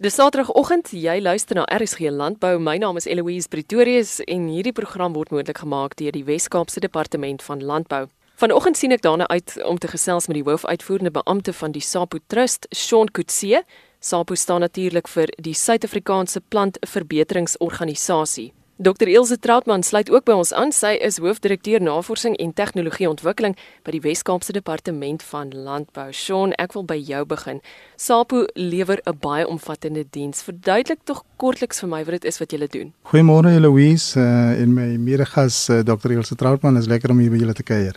Dis Saterdagoggend, jy luister na RSG Landbou. My naam is Eloise Pretorius en hierdie program word moontlik gemaak deur die Wes-Kaapse Departement van Landbou. Vanoggend sien ek daarna uit om te gesels met die hoofuitvoerende beampte van die SAPO Trust, Shaun Kutse. SAPO staan natuurlik vir die Suid-Afrikaanse Plantverbeteringsorganisasie. Dr Ilse Troutman sluit ook by ons aan. Sy is hoofdirekteur Navorsing en Tegnologie Ontwikkeling by die Wes-Kaapse Departement van Landbou. Shaun, ek wil by jou begin. SAPO lewer 'n baie omvattende diens. Verduidelik tog kortliks vir my wat dit is wat julle doen. Goeiemôre Louise uh, en my medegas uh, Dr Ilse Troutman. Is lekker om hier by julle te kuier.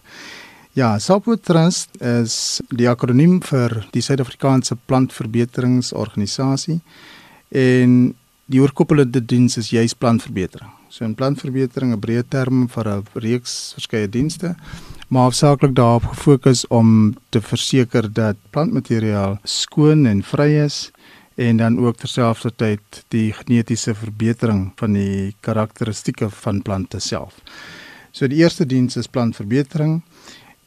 Ja, SAPO Trust is die akroniem vir die Suid-Afrikaanse Plantverbeteringsorganisasie en die oorkoppelende diens is juis plantverbetering. So 'n plantverbetering 'n breë term vir 'n reeks verskeie dienste, maar hoofsaaklik daarop gefokus om te verseker dat plantmateriaal skoon en vry is en dan ook terselfdertyd die genetiese verbetering van die karakteristikke van plante self. So die eerste diens is plantverbetering.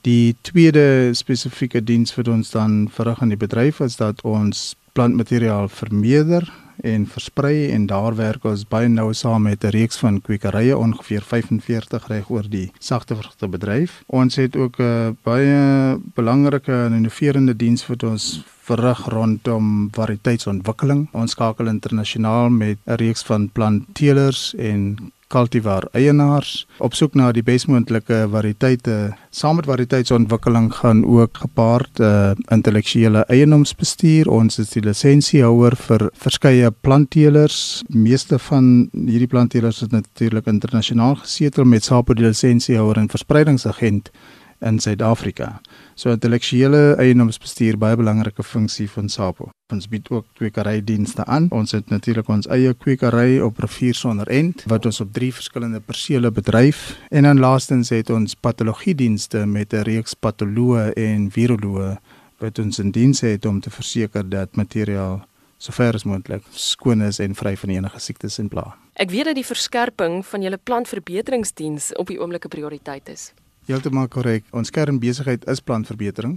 Die tweede spesifieke diens wat ons dan verrig aan die bedryf is dat ons plantmateriaal vermeerder en versprei en daar werk ons baie nou saam met 'n reeks van kwekerye ongeveer 45 reg oor die sagte vrugte bedryf. Ons het ook 'n uh, baie belangrike en innoverende diens wat ons verrig rondom variëteitsontwikkeling. Ons skakel internasionaal met 'n reeks van plantteelers en kultivar eienaars op soek na die besmoontlike variëteite. Saam met variëteitsontwikkeling gaan ook gepaard uh, intellektuele eienoomsbestuur. Ons is die lisensiehouer vir verskeie plantteelers. Meeste van hierdie plantteelers is natuurlik internasionaal gesetel met SAPO die lisensiehouer en verspreidingsagent in Suid-Afrika. So intellektuele eienoomsbestuur baie belangrike funksie van SAPO. Ons bied ook kwekerydienste aan. Ons het natuurlik ons eie kwekery op Rivier Sonder End wat ons op drie verskillende persele bedryf en dan laastens het ons patologiedienste met 'n reeks patoloë en viroloë wat ons in diens het om te verseker dat materiaal sover as moontlik skoon is en vry van enige siektes en pla. Ek weet dat die verskerping van julle plantverbeteringsdiens op die oomblik 'n prioriteit is. Heeltemal korrek. Ons kernbesigheid is plantverbetering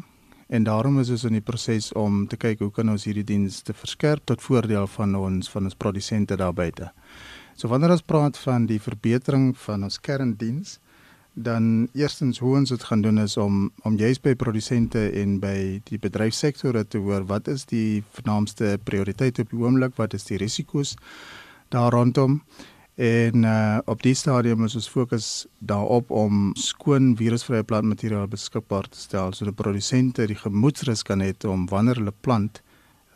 en daarom is ons in die proses om te kyk hoe kan ons hierdie dienste verskerp tot voordeel van ons van ons produsente daar buite. So wanneer ons praat van die verbetering van ons kerndiens, dan eerstens hoe ons dit gaan doen is om om juist by produsente en by die bedryfsektor te hoor wat is die vernaamste prioriteite op die oomblik, wat is die risiko's daar rondom En uh op die stadium is ons fokus daarop om skoon virusvrye plantmateriaal beskikbaar te stel sodat produsente die gemoedsrus kan hê om wanneer hulle plant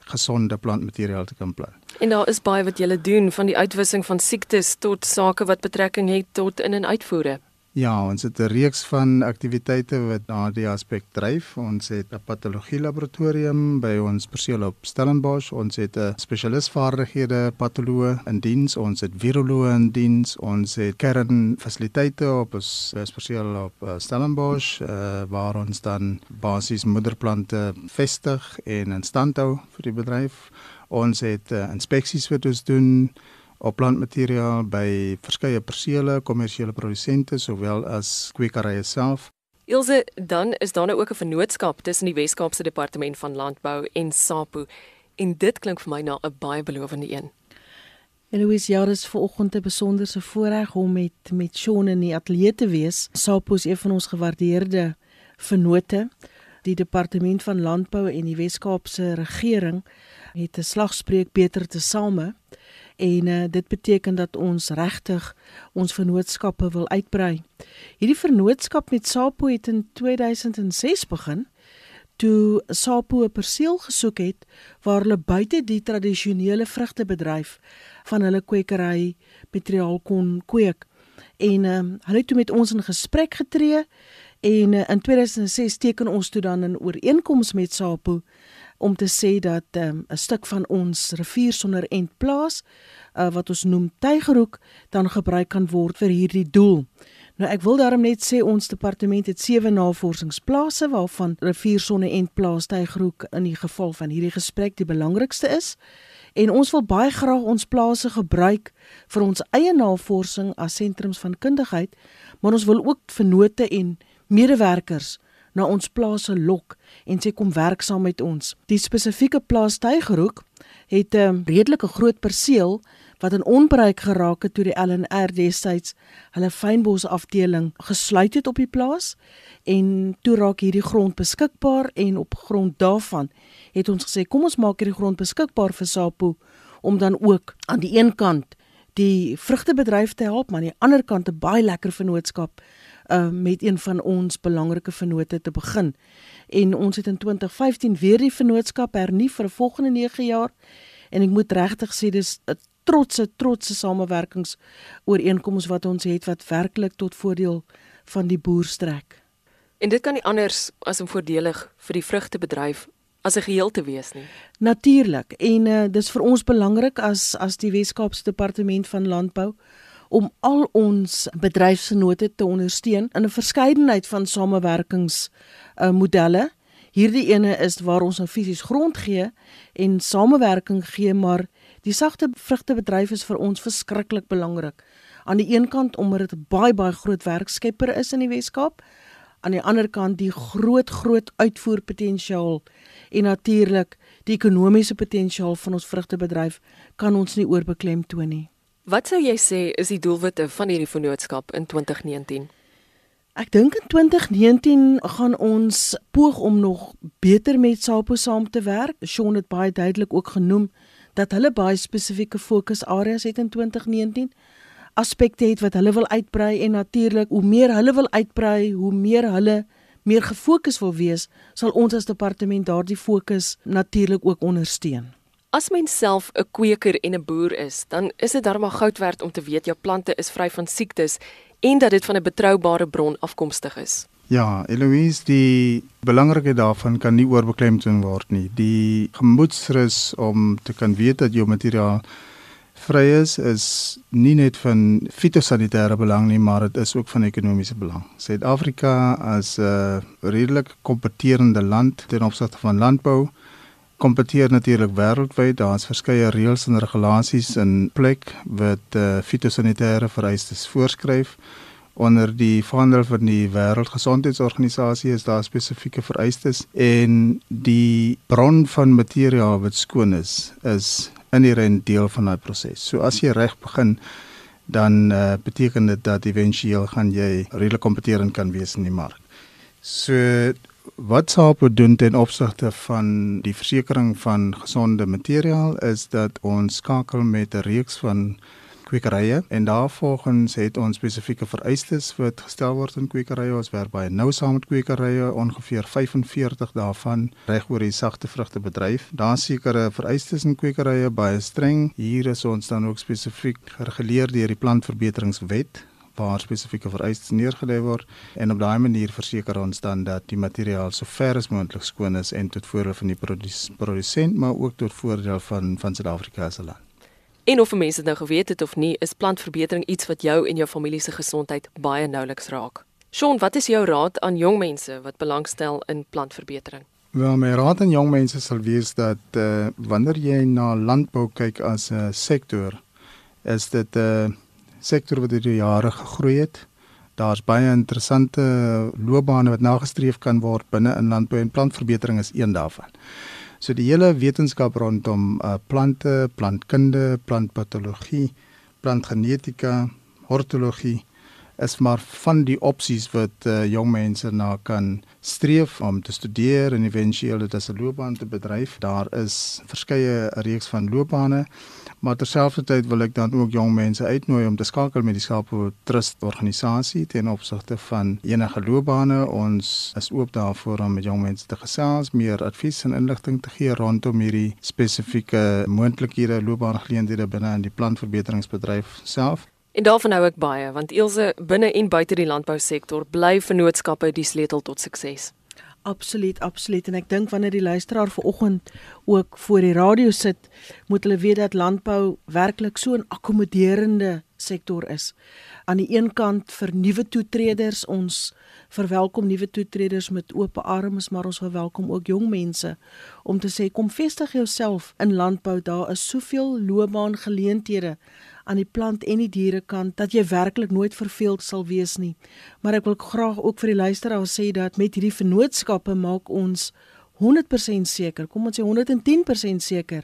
gesonde plantmateriaal te kan plant. En daar is baie wat jy doen van die uitwissing van siektes tot sake wat betrekking het tot in en uitvoere. Ja, ons het 'n reeks van aktiwiteite wat na die aspek dryf. Ons het 'n patologie laboratorium by ons perseel op Stellenbosch. Ons het 'n spesialisvaardighede patoloog in diens. Ons het viroloog in diens. Ons het kernfasiliteite op ons perseel op uh, Stellenbosch uh, waar ons dan basies moederplante vestig en in stand hou vir die bedryf. Ons het uh, inspeksies wat ons doen op plantmateriaal by verskeie persele, kommersiële produsente sowel as kwekerye self. Ilse, dan is daar nou ook 'n vennootskap tussen die Wes-Kaapse Departement van Landbou en SAPO en dit klink vir my na 'n baie belovende een. Eloise Jares vanoggend 'n besonderse voorreg om met met Shaun in die ateljee te wees. SAPO is een van ons gewaardeerde vennote. Die Departement van Landbou en die Wes-Kaapse regering het 'n slagspreuk beter te same en uh, dit beteken dat ons regtig ons vennootskappe wil uitbrei. Hierdie vennootskap met Sapo het in 2006 begin toe Sapo 'n perseel gesoek het waar hulle buite die tradisionele vrugtebedryf van hulle kwekery materiaal kon kweek. En uh, hulle het toe met ons in gesprek getree en uh, in 2006 teken ons toe dan 'n ooreenkoms met Sapo om te sê dat ehm, 'n um, stuk van ons rivier sonder end plaas uh, wat ons noem Tygerhoek dan gebruik kan word vir hierdie doel. Nou ek wil daarom net sê ons departement het sewe navorsingsplase waarvan rivier sonder end plaas Tygerhoek in die geval van hierdie gesprek die belangrikste is. En ons wil baie graag ons plase gebruik vir ons eie navorsing as sentrums van kundigheid, maar ons wil ook vennote en medewerkers na ons plase lok en sê kom werk saam met ons. Die spesifieke plaas Tygerhoek het 'n um, redelike groot perseel wat in onbruik geraak het toe die LNR destyds hulle fynbos afdeling gesluit het op die plaas en toe raak hierdie grond beskikbaar en op grond daarvan het ons gesê kom ons maak hierdie grond beskikbaar vir SAPO om dan ook aan die een kant die vrugtebedryf te help maar aan die ander kant 'n baie lekker vennootskap uh, met een van ons belangrike vennote te begin. En ons het in 2015 weer die vennootskap hernie vir 'n volgende 9 jaar en ek moet regtig sê dis 'n trotse trotse samewerkings ooreenkomste wat ons het wat werklik tot voordeel van die boer strek. En dit kan nie anders as om voordelig vir die vrugtebedryf as 'n geheel te wees nie. Natuurlik. En uh, dis vir ons belangrik as as die Wes-Kaapse Departement van Landbou om al ons bedryfsgenote te ondersteun in 'n verskeidenheid van samewerkings uh, modelle. Hierdie ene is waar ons nou fisies grond gee en samewerking gee, maar die sagte vrugtebedryf is vir ons verskriklik belangrik. Aan die een kant omdat dit baie baie groot werkskepper is in die Wes-Kaap, aan die ander kant die groot groot uitvoerpotensiaal en natuurlik die ekonomiese potensiaal van ons vrugtebedryf kan ons nie oorbeklem toon nie. Wat sou jy sê is die doelwitte van hierdie vennootskap in 2019? Ek dink in 2019 gaan ons poog om nog beter met SAPO saam te werk. Shaun het baie duidelik ook genoem dat hulle baie spesifieke fokusareas het in 2019 aspekte het wat hulle wil uitbrei en natuurlik hoe meer hulle wil uitbrei, hoe meer hulle meer gefokus wil wees, sal ons as departement daardie fokus natuurlik ook ondersteun. As mens self 'n kweker en 'n boer is, dan is dit darem goud werd om te weet jou plante is vry van siektes en dat dit van 'n betroubare bron afkomstig is. Ja, Eloise, die belangrikheid daarvan kan nie oorbeklemtoon word nie. Die gemoedsrus om te kan weet dat jou materiaal vry is is nie net van fitosanitêre belang nie, maar dit is ook van ekonomiese belang. Suid-Afrika as 'n uh, redelik kompeterende land ten opsigte van landbou kompeteer natuurlik wêreldwyd. Daar's verskeie reëls en regulasies in plek wat uh, fitosanitêre vereistes voorskryf. Onder die vaandel van die Wêreldgesondheidsorganisasie is daar spesifieke vereistes en die bron van materiaal wat skoon is, is inherent deel van daai proses. So as jy reg begin dan uh, beteken dit dat éventueel gaan jy redelik kompeterend kan wees in die mark. So wat SAPO doen ten opsigte van die versekerings van gesonde materiaal is dat ons skakel met 'n reeks van kwekerye en daarvolgens het ons spesifieke vereistes wat gestel word in kwekerye. Ons werk baie nou saam met kwekerye, ongeveer 45 daarvan reg oor die sagte vrugte bedryf. Daar sekere vereistes in kwekerye baie streng. Hier is ons dan ook spesifiek gereguleer deur die plantverbeteringswet waar spesifieke vereistes neergelê word en op daai manier verseker ons dan dat die materiaal so ver as moontlik skoon is en tot voordeel van die produsent maar ook tot voordeel van van Suid-Afrika se land. En of mense dit nou geweet het of nie, is plantverbetering iets wat jou en jou familie se gesondheid baie nouliks raak. Shaun, wat is jou raad aan jong mense wat belangstel in plantverbetering? Wel, my raad aan jong mense sal wees dat uh, wanneer jy na landbou kyk as 'n uh, sektor, is dit 'n uh, sektor wat deur jare gegroei het. Daar's baie interessante loopbane wat nagestreef kan word binne in landbou en plantverbetering is een daarvan. So die hele wetenskap rondom uh, plante, plantkunde, plantpatologie, plantgenetika, hortologie is maar van die opsies wat uh, jong mense na kan streef om te studeer en éventueel dit as 'n loopbaan te bedryf. Daar is verskeie reeks van loopbane. Maar terselfdertyd wil ek dan ook jong mense uitnooi om te skakel met die Skapo Trust organisasie ten opsigte van enige loopbane. Ons is oop daarvoor om met jong mense te gesels, meer advies en inligting te gee rondom hierdie spesifieke moontlikhede loopbaangeleenthede binne in die plantverbeteringsbedryf self. En daarvan hou ek baie want Elsje binne en buite die landbousektor bly vennootskappe die sleutel tot sukses. Absoluut, absoluut en ek dink wanneer die luisteraar vanoggend ook voor die radio sit, moet hulle weet dat landbou werklik so 'n akkommoderende sektor is. Aan die een kant vir nuwe toetreders, ons verwelkom nuwe toetreders met oop arms, maar ons verwelkom ook jong mense om te sê kom vestig jouself in landbou. Daar is soveel loopbaangeleenthede aan die plant en die dierekant dat jy werklik nooit verveeld sal wees nie. Maar ek wil graag ook vir die luisteraars sê dat met hierdie vennootskappe maak ons 100% seker, kom ons sê 110% seker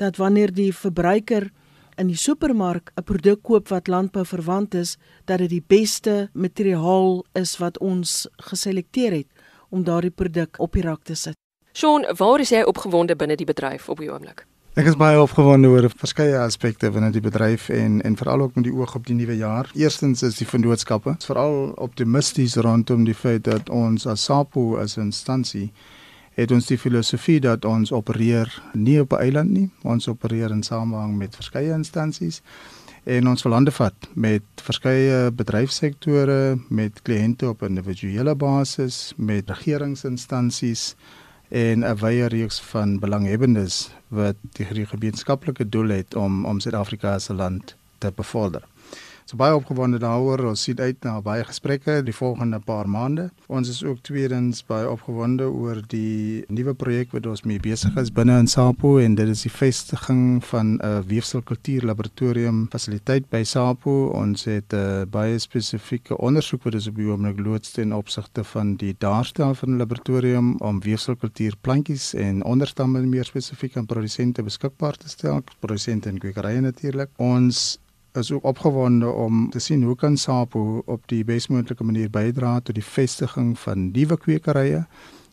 dat wanneer die verbruiker in die supermark 'n produk koop wat landbou verwant is, dat dit die beste materiaal is wat ons geselekteer het om daardie produk op die rak te sit. Sean, waar is jy opgewonde binne die bedryf op die oomblik? Ek is baie opgewonde oor verskeie aspekte binne die bedryf en en veral ook met die oog op die nuwe jaar. Eerstens is die vennootskappe, veral optimisties rondom die feit dat ons as SAPO as 'n instansie het ons die filosofie dat ons opereer nie op 'n eiland nie, ons opereer in samehang met verskeie instansies en ons verlande vat met verskeie bedryfsektore, met kliënte op 'n individuele basis, met regeringsinstansies en 'n wye reeks van belanghebbendes wat die gemeenskaplike doel het om om Suid-Afrika 'n land te bevorder. So baie opgewonde daaroor. Ons sien uit na baie gesprekke die volgende paar maande. Ons is ook tweedens baie opgewonde oor die nuwe projek wat ons mee besig is binne in SAPO en dit is die vestiging van 'n weefselkultuurlaboratorium fasiliteit by SAPO. Ons het 'n uh, baie spesifieke ondersoek wat ons op die oomblik loods ten opsigte van die daarstel van 'n laboratorium om weefselkultuurplantjies en onderstamme meer spesifiek aan produsente beskikbaar te stel, produsente en kwekerye natuurlik. Ons is ook opgewonde om te sien hoe kan SAPO op die besmoontlike manier bydra tot die vestiging van nuwe kwekerye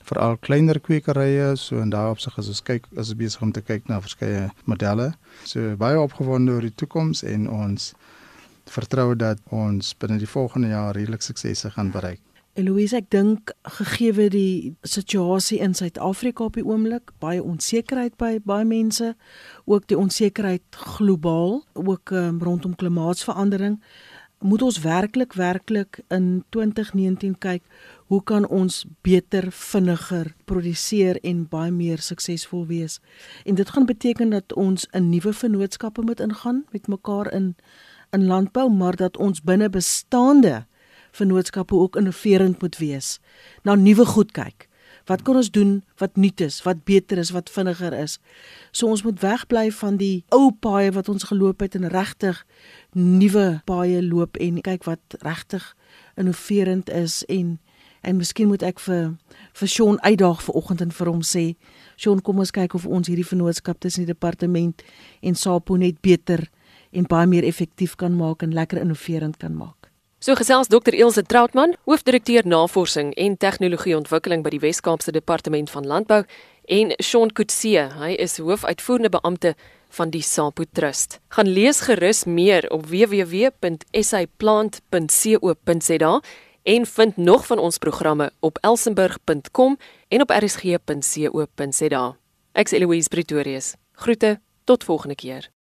veral kleiner kwekerye. So en daarop sig as ons kyk as ons besig om te kyk na verskeie modelle. So baie opgewonde oor die toekoms en ons vertrou dat ons binne die volgende jaar redelik suksese gaan bereik Eloise, ek dink gegeewe die situasie in Suid-Afrika op die oomblik, baie onsekerheid by baie mense, ook die onsekerheid globaal, ook um, rondom klimaatsverandering, moet ons werklik werklik in 2019 kyk hoe kan ons beter, vinniger produseer en baie meer suksesvol wees. En dit gaan beteken dat ons 'n nuwe vennootskappe moet ingaan met mekaar in in landbou, maar dat ons binne bestaande vennootskappe ook innoverend moet wees. Na nuwe goed kyk. Wat kan ons doen wat nuut is, wat beter is, wat vinniger is? So ons moet wegbly van die ou paaie wat ons geloop het en regtig nuwe paaie loop en kyk wat regtig innoverend is en en miskien moet ek vir vir Sean uitdaag vanoggend en vir hom sê Sean kom ons kyk of ons hierdie vennootskap tussen die departement en SAPO net beter en baie meer effektief kan maak en lekker innoverend kan maak. So gesels Dr Ilse Troutman, hoofdirekteur Navorsing en Tegnologieontwikkeling by die Wes-Kaapse Departement van Landbou en Sean Kutse, hy is hoofuitvoerende beampte van die SAPO Trust. Gaan lees gerus meer op www.saplant.co.za en vind nog van ons programme op elsenburg.com en op rsg.co.za. Ek's Eloise Pretorius. Groete tot volgende keer.